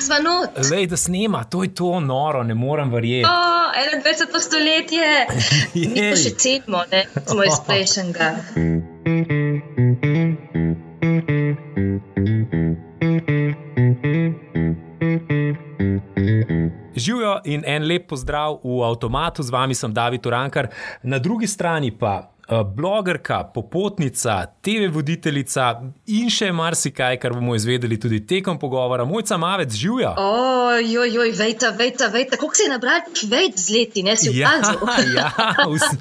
Sva not. Lej, da snema, to je to noro, ne morem verjeti. O, 21. stoletje. Mi pa še cenimo, ne, smo iz prejšnjega. Živijo in en lep pozdrav v avtomatu, z vami sem David Urankar, na drugi strani pa blogerka, popotnica, TV voditeljica in še marsikaj, kar bomo izvedeli tudi tekom pogovora. Mojca Mavec, živijo. Ojoj, oj, vejta, vejta, vejta, koliko si nabral, vejt z leti, ne si Ja, ukazal. ja, vsi,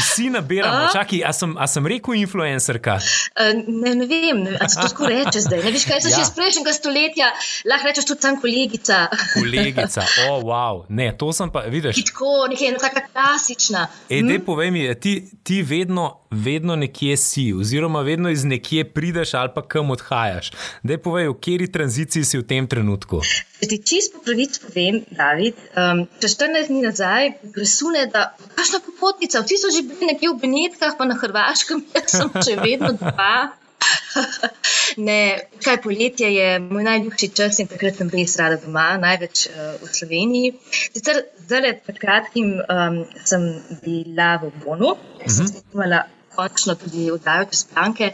vsi nabiramo. Čakaj, a sem, a sem rekel influencerka? Uh, ne, ne vem, ne, a se to tako reče zdaj. Ne veš, kaj so Ja. še iz prejšnjega stoletja, lahko rečeš tudi tam kolegica. Kolegica, o, oh, wow. Ne, to sem pa, vidiš. Tako, nekaj ena taka klasična. Ej, dej, povej mi, ti, ti vedno, vedno nekje si, oziroma vedno iz nekje prideš ali pa kam odhajaš. Dej, povej, v kateri tranziciji si v tem trenutku. Če ti čisto po pravici povem, David, um, če 14 dni nazaj presune, da kakšna popotnica, vsi so že bili nekje v Benetkah, pa na Hrvaškem, jaz sem še vedno dva. ne, kaj poletje je moj najljubši čas in takrat sem res rada doma, največ uh, v Sloveniji. Sicer zdaj pred kratkim um, sem bila v Bonu, ker sem snimala končno tudi oddajo čez planke.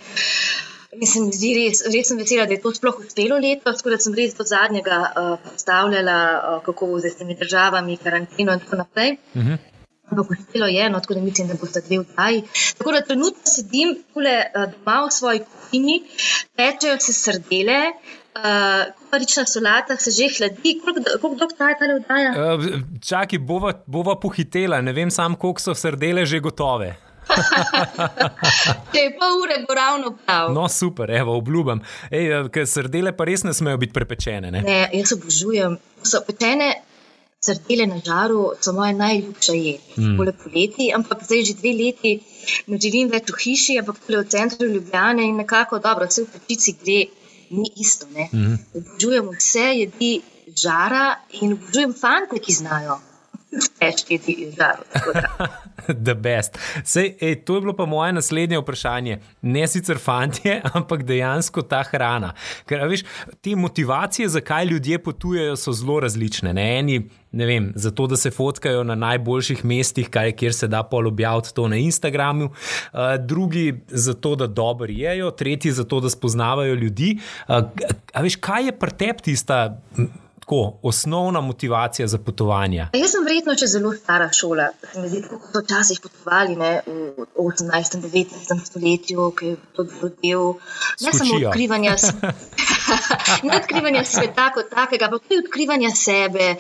In se mi zdi res, res sem vesela, da je to sploh uspelo letos, tako da sem res do zadnjega uh, predstavljala, uh, kako bo s temi državami, karanteno in tako naprej. Uh -huh. Ampak uspelo je, no, tako da mislim, da boste dve vdaji. Tako da trenutno sedim tule uh, doma v svoji kuhinji, pečejo se srdele, uh, kuparična solata se že hladi. Koliko, dolgo traja ta oddaja? Uh, čakaj, bova, bova pohitela, ne vem sam, koliko so srdele že gotove. Če je pol ure, bo ravno prav. No, super, evo, obljubim. Ej, eh, ker srdele pa res ne smejo biti prepečene. Ne? Ne, jaz obožujem. So pečene srdele na žaru, so moja najljubša jed. Mm. Pole poleti, ampak zdaj že dve leti ne živim več v hiši, ampak tudi v centru Ljubljane in nekako dobro, vse v pečici gre, ni isto. Mm. Obožujem vse jedi žara in obožujem fante, ki znajo. Težki da. The best. Sej, ej, to je bilo pa moje naslednje vprašanje. Ne sicer fantje, ampak dejansko ta hrana. Ker, veš, te motivacije, zakaj ljudje potujejo, so zelo različne. Ne? Eni, ne vem, zato da se fotkajo na najboljših mestih, kaj, kjer se da pol objaviti to na Instagramu, uh, drugi zato, da dobro jejo, tretji zato, da spoznavajo ljudi. Uh, a veš, kaj je pri tebi tista? Tako, osnovna motivacija za potovanje. A Jaz sem verjetno še zelo stara šola. Se mi zdi, kako so včasih potovali ne, v 18. in 19. stoletju, ki je to bil del ne samo Skočijo. odkrivanja, ne odkrivanja sveta kot takega, ampak tudi odkrivanja sebe,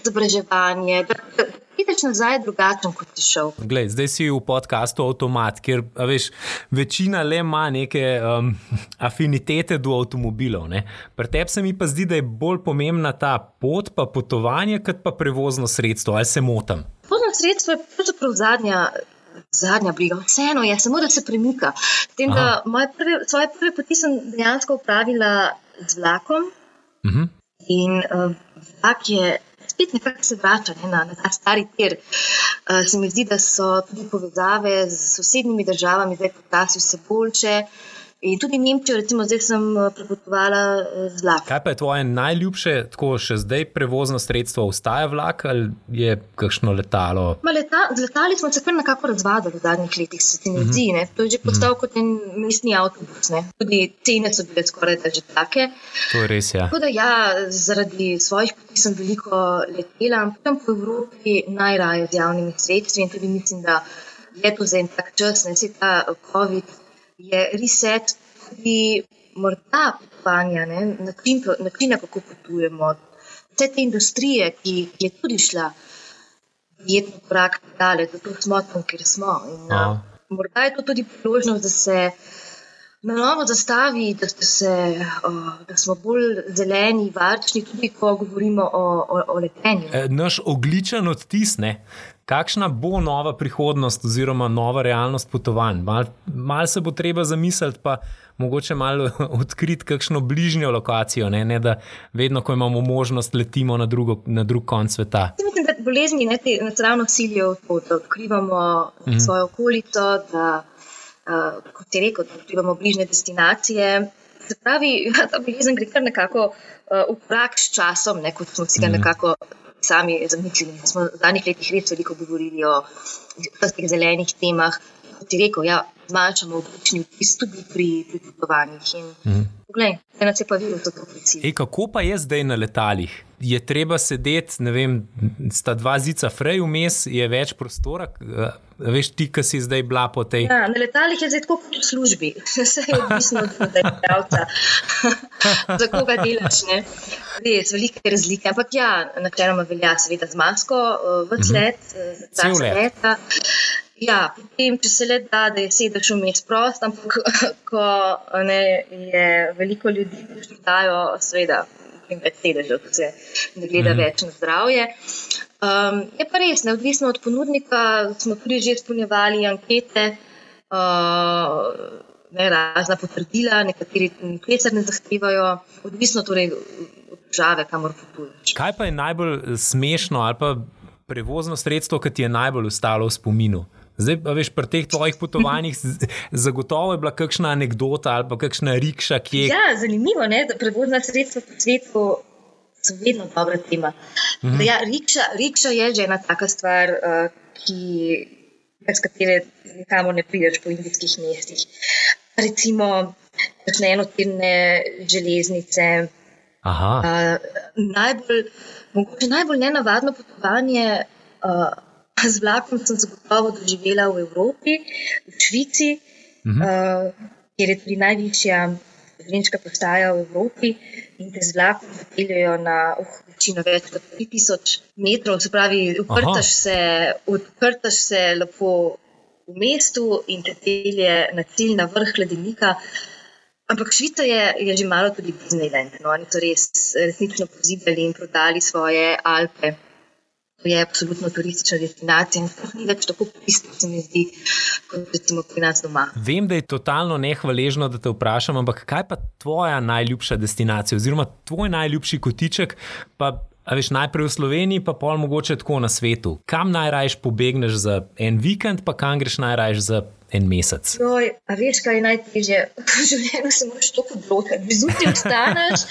izobraževanje. Da, da prideš nazaj drugačen, kot si šel. Glej, zdaj si v podkastu Automat, kjer a veš, večina le ima neke um, afinitete do avtomobilov. ne. Pri tebi se mi pa zdi, da je bolj pomembna ta pot, pa potovanje, kot pa prevozno sredstvo. Ali se motim? Pozno sredstvo je pravzaprav zadnja. Zadnja briga, vseeno je, samo da se premika. Tem, da moje prve, svoje prve poti sem dejansko upravila z vlakom, Uh -huh. In uh, vlak je spet nekako se vrača ne, na, na ta stari tir. Uh, se mi zdi, da so tudi povezave z sosednjimi državami zdaj počasi vse boljše. In tudi Nemčijo, recimo, zdaj sem uh, prepotovala z vlakom. Kaj pa je tvoje najljubše, tako še zdaj prevozno sredstvo? Ostaja vlak ali je kakšno letalo? Ma Leta, z letali smo se kar nekako razvadili v zadnjih letih, se ti ne zdi. Ne? To je že postal kot en mestni avtobus. Ne? Tudi cene so bile skoraj da že take. To je res, ja. Tako da ja, zaradi svojih poti sem veliko letela, ampak tam po Evropi najraje z javnimi sredstvi in tudi mislim, da je to za en tak čas, ne se ta eh, COVID je reset tudi morda potovanja, ne, način, načina, kako potujemo, vse te industrije, ki, ki je tudi šla verjetno korak daleč, zato smo tam, kjer smo. In, uh, morda je to tudi priložnost, da se na novo zastavi, da, da, se, da smo bolj zeleni, varčni, tudi ko govorimo o, o, o letenju. E, Naš ogličen odtis, ne? kakšna bo nova prihodnost oziroma nova realnost potovanj. Mal, mal se bo treba zamisliti, pa mogoče malo odkriti kakšno bližnjo lokacijo, ne? ne da vedno, ko imamo možnost, letimo na, drugo, na drug konc sveta. Jaz Mislim, da bolezni ne, te, nas ravno silijo v to, da odkrivamo mm. svojo okolico, da, uh, kot je rekel, da odkrivamo bližnje destinacije. se pravi, ja, ta bolezen gre kar nekako uh, v prak s časom, ne, kot smo si ga mm. nekako sami zamislili. Smo v zadnjih letih res veliko govorili o teh zelenih temah. Kot je rekel, ja, zmanjšamo oblični vtis tudi pri potovanjih. Mm. Poglej, ena se pa vidi, da to preci. Kako pa je zdaj na letalih? Je treba sedeti, ne vem, sta dva zica frej vmes, je več prostora. Veš ti, ki si zdaj bila po tej. Ja, na letalih je zdaj tako kot v službi, vse je odvisno od delavca, za koga delaš. Ne? Res, velike razlike. Ampak ja, načeloma velja, seveda, z masko, v cvet, mhm. za vse leta. Ja, potem, če se le da, da je sedež vmes prost, ampak ko ne, je veliko ljudi, ki dajo, seveda, več sedežev, se ne gleda mm. več na zdravje. Um, je pa res, neodvisno od ponudnika, smo tudi že izpolnjevali ankete, uh, ne, razna potrdila, nekateri ničesar ne zahtevajo, odvisno torej od države, kamor potuješ. Kaj pa je najbolj smešno ali pa prevozno sredstvo, ki ti je najbolj ostalo v spominu? Zdaj, veš, pri teh tvojih potovanjih zagotovo je bila kakšna anekdota ali pa kakšna rikša, ki je. Ja, zanimivo je, da prevozna sredstva po svetu so vedno dobra tema. Mhm. Ja, rikša, rikša je že ena taka stvar, uh, ki, brez katere nikamo ne prideš po indijskih mestih. Recimo, kakšne enotirne železnice. Uh, najbolj, mogoče najbolj nenavadno potovanje. Uh, z vlakom sem zagotovo doživela v Evropi, v Švici, uh -huh. uh, kjer je tudi najvišja železniška postaja v Evropi. In te z vlakom zapeljejo na uh, večino več kot 3000 metrov, se pravi, uprtaš se, uprtaš se lepo v mestu in te pelje na cilj, na vrh ledenika. Ampak Švica je, je že malo tudi Disneyland. No? Oni so res resnično pozidali in prodali svoje Alpe je absolutno turistična destinacija in sploh ni več tako pristno, se mi zdi, kot recimo pri nas doma. Vem, da je totalno nehvaležno, da te vprašam, ampak kaj pa tvoja najljubša destinacija oziroma tvoj najljubši kotiček? A veš, najprej v Sloveniji, pa pol mogoče tako na svetu. Kam najraje pobegneš za en vikend, pa kam greš najraje za en mesec? Joj, a veš, kaj je najtežje? V življenju se moraš tako odločiti. Zjutraj vstaneš,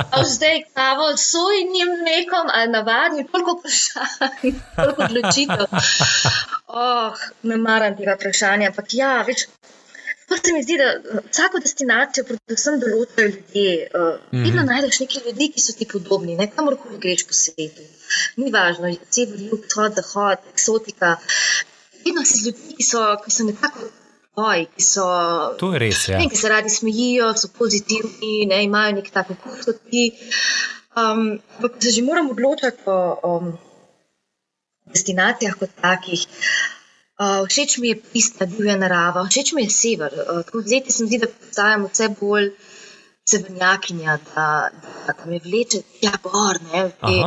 a zdaj kavo s sojnim mlekom, ali navadni, toliko vprašanj, toliko odločitev. Oh, ne maram tega vprašanja, ampak ja, veš. Pa se mi zdi, da vsako destinacijo, predvsem določajo ljudje. Uh, mm -hmm. Vedno najdeš nekaj ljudi, ki so ti podobni, ne kamorkoli greš po svetu. Ni važno, sever, jug, vzhod, zahod, eksotika. Vedno si z ljudmi, ki so, ki so nekako. Oj, ki, so, to je res. Ja. Ne, ki se radi smejijo, so pozitivni, ne, imajo nek tako kot ti. Um, se že moramo odločiti o um, destinacijah kot takih. Uh, všeč mi je pista, divja narava, všeč mi je sever. Uh, zdaj se mi zdi, da postajam vse bolj severnjakinja, da, da, da me vleče tja gor. Ne, te,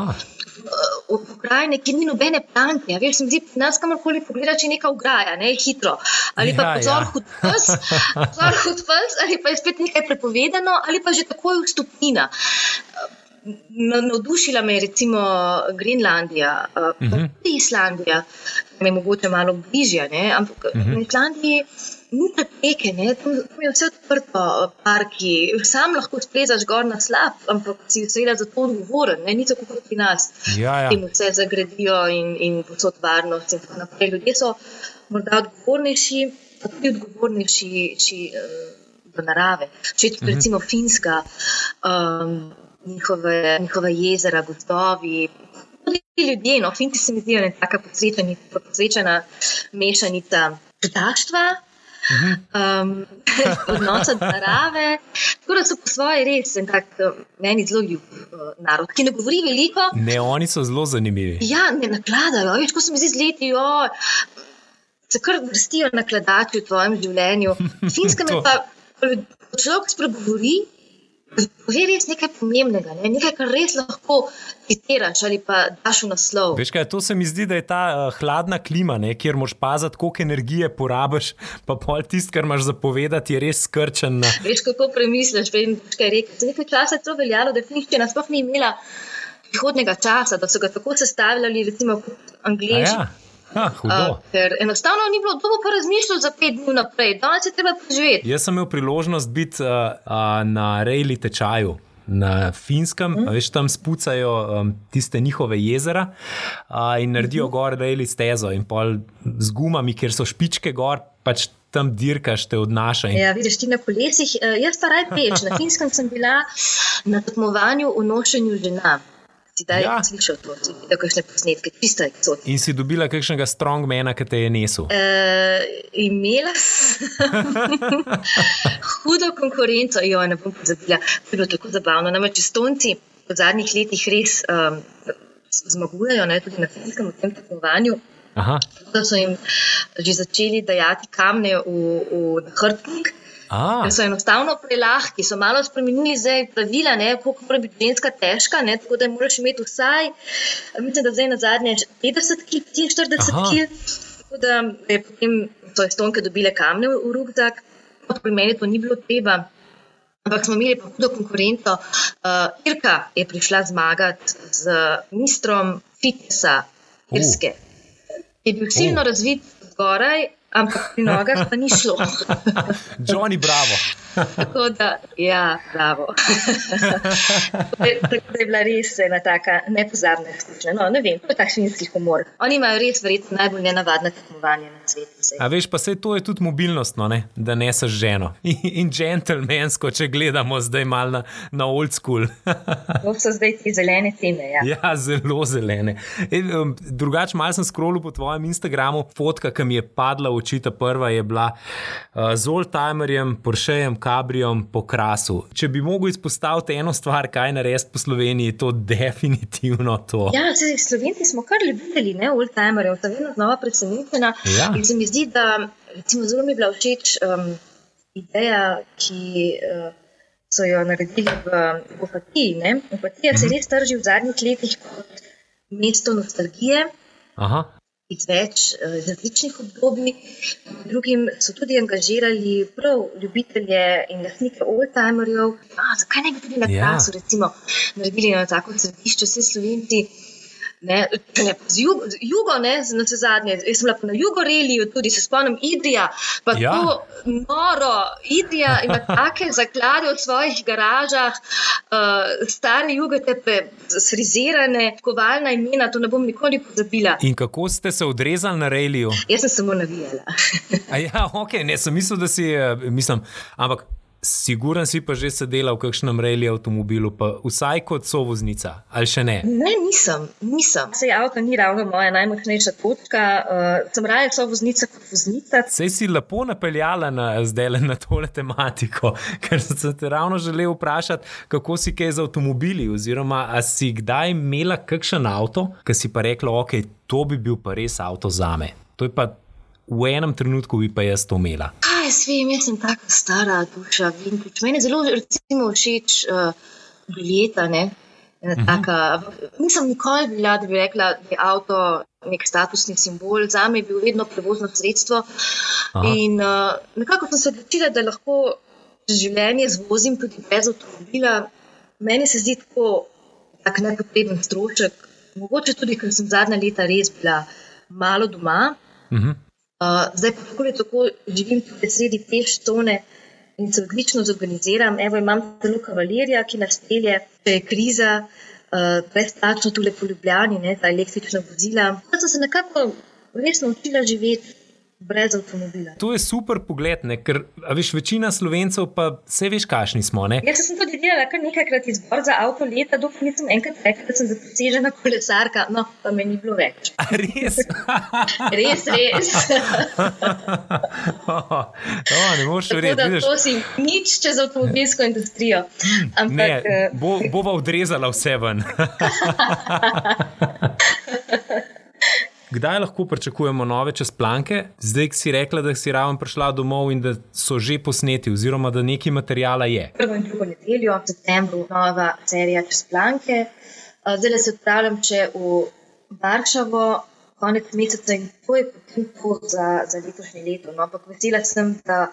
uh, v krajine, ki ni nobene planke. Ja, veš, se mi zdi, nas kamorkoli pogledaš, je neka ograja, ne hitro. Ali pa ja, pozor, ja. hud pes, pozor, hud pes, ali pa je spet nekaj prepovedano, ali pa že takoj vstopnina. Uh, Navdušila me je recimo Grenlandija, uh -huh. tudi Islandija, ki je mogoče malo bližja, ne? ampak uh -huh. v Islandiji ni prepreke, tam je vse odprto, parki, sam lahko splezaš gor na slab, ampak si seveda za to odgovoren, ne? ni tako kot pri nas, ja, ja. jim vse zagradijo in, in posod varnost in tako naprej. Ljudje so morda odgovornejši, pa tudi odgovornejši ši, uh, v narave. Če uh -huh. recimo Finska. Um, njihove, njihove jezera, gozdovi. Ljudje, no, finti se mi zdijo ne tako posvečena mešanica ptaštva. Um, odnosa do narave, tako da so po svoje res en tak meni zelo ljub uh, narod, ki ne govori veliko. Ne, oni so zelo zanimivi. Ja, ne nakladajo, več kot se mi zdi z leti, jo, se kar vrstijo nakladači v tvojem življenju. Finska me pa, ko človek spregovori, Že res nekaj pomembnega, ne? nekaj, kar res lahko citiraš ali pa daš v naslov. Veš kaj, to se mi zdi, da je ta uh, hladna klima, ne? kjer moš paziti, koliko energije porabiš, pa pol tisto, kar imaš zapovedati, je res skrčen. Na... Veš, kako premisliš, veš, kaj rekel. Za nekaj časa je to veljalo, da Finčija nasploh ni imela prihodnega časa, da so ga tako sestavljali, recimo, kot Angliji. Ja. Uh, ker enostavno ni bilo, kdo bo pa razmišljal za pet dni naprej, danes je treba preživeti. Jaz sem imel priložnost biti uh, uh, na rejli tečaju. Na finskem, mm. veš, tam spucajo um, tiste njihove jezera uh, in naredijo mm -hmm. gor rejli stezo, in pol z gumami, kjer so špičke gor, pač tam dirkaš, te odnaša. In... Ja, vidiš ti na kolesih. Uh, jaz pa raj peč. Na finskem sem bila na tekmovanju v nošenju žena. Si da ja. slišal to, si videl kakšne posnetke, čisto eksotično. In si dobila kakšnega strongmana, ki te je nesel? Uh, imela sem hudo konkurenco, jo ne bom pozabila, bilo tako zabavno. Namreč stonci v zadnjih letih res um, zmagujejo, ne, tudi na fizičnem tem tekmovanju. Da so jim že začeli dajati kamne v, v hrbtnik. Ker so enostavno prelahki, so malo spremenili zdaj pravila, koliko mora biti ženska težka. Ne, tako da moraš imeti vsaj, mislim, da zdaj na zadnje 50 kg, 45 kg. Tako da je potem so estonke dobile kamne v, v rukzak, pri meni to ni bilo treba. Ampak smo imeli pa hudo konkurenco. Uh, Irka je prišla zmagati z ministrom fitnesa Irske. Uh. Je bil silno uh. razvit zgoraj, ampak pri nogah pa ni šlo. Johnny, bravo. tako da, ja, bravo. tako da je bila res ena taka nepozabna izkušnja. No, ne vem, to je takšen finski humor. Oni imajo res verjetno najbolj nenavadne tekmovanja na svetu. A veš, pa se to je tudi mobilnost, no, ne? da ne seš ženo. In džentlmensko, če gledamo zdaj malo na, na old school. to so zdaj te zelene teme. Ja, ja zelo zelene. Um, Drugače, malo sem scrollu po tvojem Instagramu, fotka, ki mi je padla v oči, ta prva je bila uh, z oldtimerjem, Porschejem, kabrijem po krasu. Če bi mogel izpostaviti eno stvar, kaj narediti po Sloveniji, je to definitivno to. Ja, se, Slovenci smo kar ljubitelji, ne oldtimerjev, ta vedno znova presenečena. Ja. In se mi zdi, da recimo, zelo mi je bila všeč um, ideja, ki. Uh, So jo naredili v Opatiji. Opatija se mhm. res trži v zadnjih letih kot mesto nostalgije. Aha iz več eh, različnih obdobij. Drugim so tudi angažirali prav ljubitelje in lastnike oldtimerjev. Zakaj ne bi tudi na krasu, ja. recimo, naredili na tako središče, vse slovenci? Ne, ne, z jugo, jugo ne, na vse zadnje. Jaz sem lahko na jugu reliju, tudi se spomnim Idrija. Pa ja. to noro, Idrija ima take zaklade v svojih garažah, uh, stare jugotepe, frizirane, kovalna imena, to ne bom nikoli pozabila. In kako ste se odrezali na reliju? Jaz sem samo navijala. ja, ok, ne, sem mislil, da si, eh, mislim, ampak. Siguren si pa že sedela v kakšnem reili avtomobilu, pa vsaj kot so voznica, ali še ne? Ne, nisem, nisem. Sej avto ni ravno moja najmočnejša točka, uh, sem raje so voznica kot voznica. Sej si lepo napeljala na, zdaj na tole tematiko, ker sem te ravno želel vprašati, kako si kaj z avtomobili, oziroma si kdaj imela kakšen avto, ki si pa rekla, ok, to bi bil pa res avto za me. To je pa v enem trenutku bi pa jaz to imela. Kaj jaz vem, jaz sem tako stara duša. Meni je zelo recimo, všeč uh, biljeta. Ne? Mhm. Taka, nisem nikoli bila, da bi rekla, da je avto nek statusni simbol. Za me je bil vedno prevozno sredstvo. Aha. In uh, nekako sem se odločila, da lahko življenje zvozim tudi brez avtomobila. Meni se zdi tako tak nepotreben strošek. Mogoče tudi, ker sem zadnja leta res bila malo doma. Uh mhm. -huh. Uh, zdaj pa tako ali tako živim tudi sredi te štone in se odlično zorganiziram. Evo, imam celo kavalerija, ki nas pelje, če je kriza, uh, brezplačno tukaj po Ljubljani, ne, ta električna vozila. Pa sem se nekako res naučila živeti brez avtomobila. To je super pogled, ne? ker veš, večina slovencev pa vse veš, kakšni smo. Ne? Jaz sem tudi delala kar nekajkrat izbor za avto leta, dokler nisem enkrat rekla, da sem zaprisežena kolesarka, no pa me ni bilo več. A res? res, res. oh, oh, ne moreš verjeti. To si nič čez avtomobilsko industrijo. Ampak, ne, eh, bo, bova odrezala vse ven. Kdaj lahko pričakujemo nove čezplanke, zdaj si rekla, da si ravno prišla domov in da so že posneti, oziroma da nekaj materijala je? Prvo in drugo nedeljo, v septembru, nova serija čezplanke. Zdaj se odpravljam še v Varšavo, konec meseca in to je potem to za, za letošnje leto. No, ampak vesela sem, da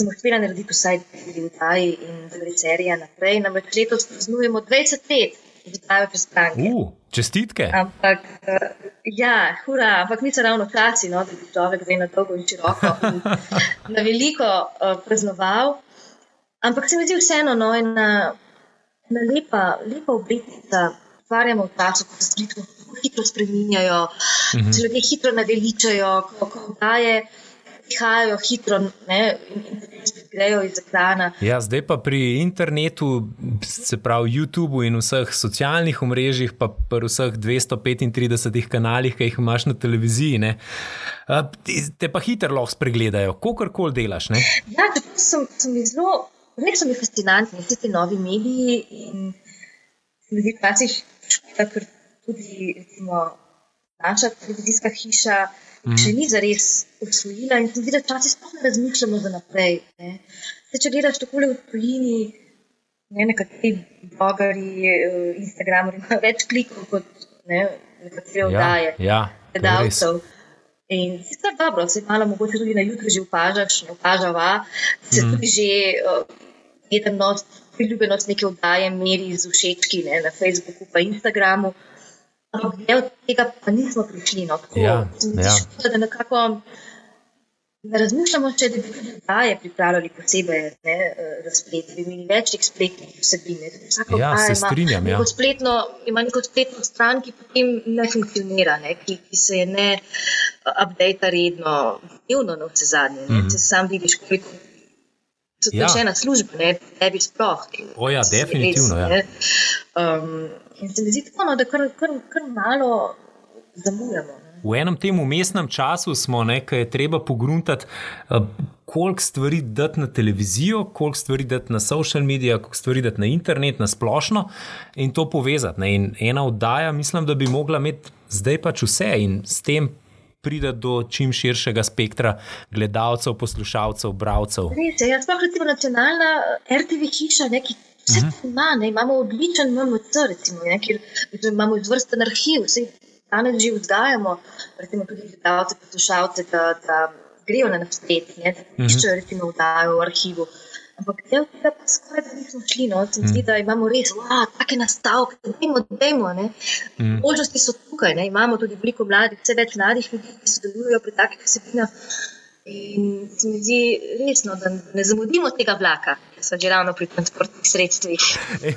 sem uspela narediti vsaj dve vdaji in da gre serija naprej. Namreč letos praznujemo 20 let. Uh, čestitke. Ampak Ja, hura, ampak niso ravno časi, no, da bi človek zdaj na dolgo in široko in na veliko uh, praznoval. Ampak se mi zdi vseeno, no, ena, ena lepa, lepa obletnica, ustvarjamo v času, ko se stvari hitro spreminjajo, mm -hmm. se ljudje hitro naveličajo, ko, ko daje prihajajo hitro ne, in grejo iz ekrana. Ja, zdaj pa pri internetu, se pravi YouTubu in vseh socialnih omrežjih, pa pri vseh 235 kanalih, ki jih imaš na televiziji, ne, te pa hitro lahko spregledajo, kakorkoli delaš. Ne. Ja, sem, sem zelo, res so mi fascinantni vsi ti novi mediji in ljudi včasih škoda, ker tudi recimo, naša televizijska hiša mm. še ni zares usvojila in tudi, da včasih sploh ne razmišljamo za naprej. Ne. Se, če gledaš tako v tujini, ne nekateri blogeri, eh, Instagrameri imajo več klikov kot ne, nekatere ja, oddaje, ja, gledalcev. In sicer dobro, se malo mogoče tudi na jutri že opažaš, ne opažava, se mm. tudi že uh, jedemnost, priljubljenost neke oddaje meri z všečki ne, na Facebooku pa Instagramu. Ampak del tega pa nismo prišli. No. Tako, ja, ja. Škoda, da nekako ne razmišljamo, če bi tudi daje pripravljali posebej ne, za splet, da bi imeli več teh spletnih vsebin. Ja, se strinjam. Ja. Spletno, ima neko spletno stran, ki potem ne funkcionira, ne, ki, ki se je ne update redno, dnevno na vse zadnje. Mm -hmm. Sam vidiš, koliko. To je ja. še ena služba, ne, ne bi sploh. O, ja, definitivno. Res, ja. um, In se mi zdi tako, no, da kar, kar, kar malo zamujamo. Ne. V enem tem umestnem času smo nekaj, je treba pogruntati, eh, koliko stvari dati na televizijo, koliko stvari dati na social medije, koliko stvari dati na internet, na splošno in to povezati. Ne. In ena oddaja, mislim, da bi mogla imeti zdaj pač vse in s tem pride do čim širšega spektra gledalcev, poslušalcev, bralcev. Res je, jaz pa recimo nacionalna RTV hiša, neki. Vse uh -huh. ima, ne, imamo odličen MMC, recimo, ne, kjer imamo izvrsten arhiv, vse danes že vzgajamo, recimo tudi gledalce, poslušalce, da, da grejo na splet, da iščejo recimo vdajo v arhivu. Ampak del tega pa skoraj da nismo šli, no, se mi zdi, da imamo res, wow, take nastavke, da dajmo, dajmo, ne. Možnosti so tukaj, ne, imamo tudi veliko mladih, vse več mladih ljudi, ki sodelujo pri takih vsebinah. In se mi zdi resno, da ne zamudimo tega vlaka, so že ravno pri transportnih sredstvih.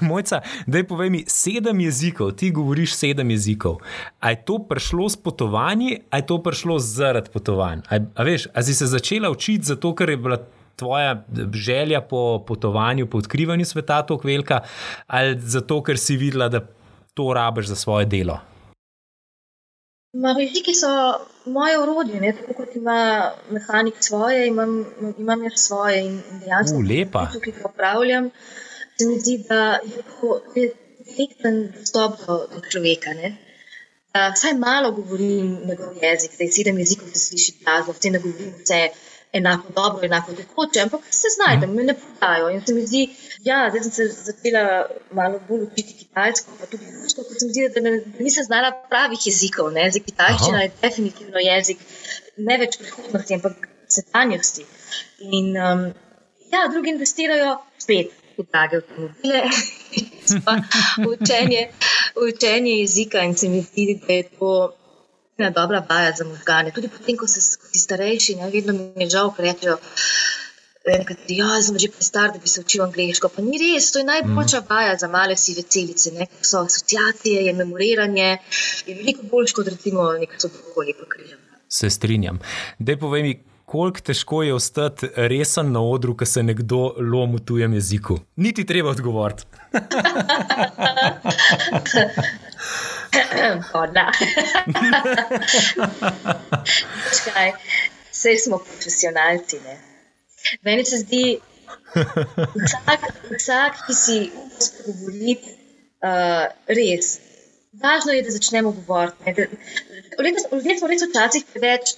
Mojca, da je povej mi sedem jezikov, ti govoriš sedem jezikov. A je to prišlo s potovanji, a je to prišlo zaradi potovanj? A, a veš, a si se začela učiti zato, ker je bila. Tvoja želja po potovanju, po odkrivanju sveta, tako velika, ali zato, ker si videla, da to rabiš za svoje delo? Jeziki so moje urodje, ne? tako kot ima mehanik svoje, imam, imam jaz svoje in dejansko lepo. Tukaj, upravljam, se mi zdi, da je to direkten dostop do, do človeka. Ne? Vsaj malo govorim njegov jezik, da je sedem jezikov, ki se sliši glasno, vse ne govorim vse enako dobro, enako tekoče, ampak se znajdem, me ne podajo. In se mi zdi, ja, sem se začela malo bolj učiti kitajsko, pa tudi rusko, ker se mi zdi, da, ne, da nisem znala pravih jezikov. Ne? Zdaj, kitajščina Aha. je definitivno jezik ne več prihodnosti, ampak sedanjosti. In um, ja, drugi investirajo spet. V drage avtomobile, učenje, učenje jezika, in se mi zdi, da je to ena dobra vaja za možgane. Tudi potem, ko, se, si starejši, ne, vedno mi je žal, ker rečejo, da ja, sem že prestar, da bi se učil angliško. Pa ni res, to je najboljša mm. vaja za male sive celice. Ne, so asociacije, je memoriranje, je veliko boljše kot recimo nekaj sodokolje pa križem. Se strinjam. Dej povej mi, koliko težko je ostati resen na odru, ko se nekdo lomi v tujem jeziku. Niti treba odgovoriti. Hvala. Vse smo profesionalci. Ne? Meni se zdi, da vsak, ki si govori, uh, res. Važno je, da začnemo govoriti. Ljudje smo res včasih preveč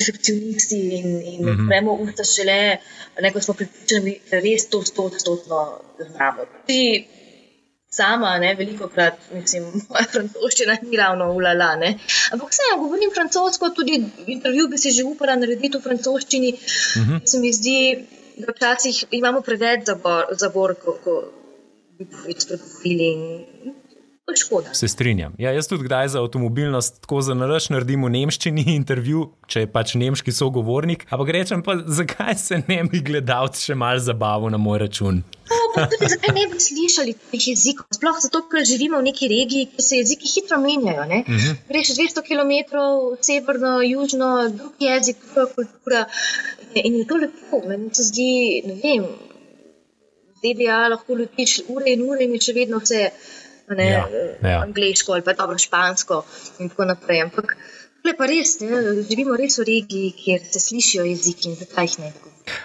perfekcionisti in, in mm -hmm. premo usta šele, neko smo pripričani, da res to stotno znamo. Tudi sama, ne, veliko krat, mislim, moja francoščina ni ravno ulala. Ne. Ampak vseeno, govorim francosko, tudi intervju bi si že upala narediti v francoščini. Uh mhm. -huh. Se mi zdi, da včasih imamo preveč zabor, zabor ko, ko bi povedali, To je škoda. Se strinjam. Ja, jaz tudi kdaj za avtomobilnost tako za naraš naredim v nemščini intervju, če je pač nemški sogovornik. Ampak rečem pa, zakaj se ne bi gledalci še mal zabavali na moj račun. No, tudi, zakaj ne bi slišali teh jezikov? Sploh zato, ker živimo v neki regiji, kjer se jeziki hitro menjajo. Uh -huh. Greš 200 km severno, južno, drug jezik, druga kultura. In je to lepo, meni se zdi, ne vem. ZDA lahko letiš ure in ure in je še vedno vse ne, ja, ja. angliško ali pa dobro špansko in tako naprej. Ampak je pa res, ne, živimo res v regiji, kjer se slišijo jeziki in zakaj jih ne.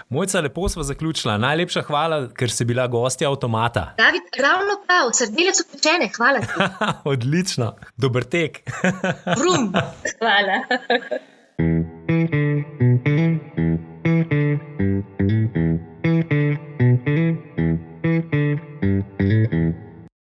Mojca, lepo smo zaključila. Najlepša hvala, ker si bila gostja avtomata. David, ravno prav, srdele so pečene, hvala. Odlično, dober tek. Vrum, hvala.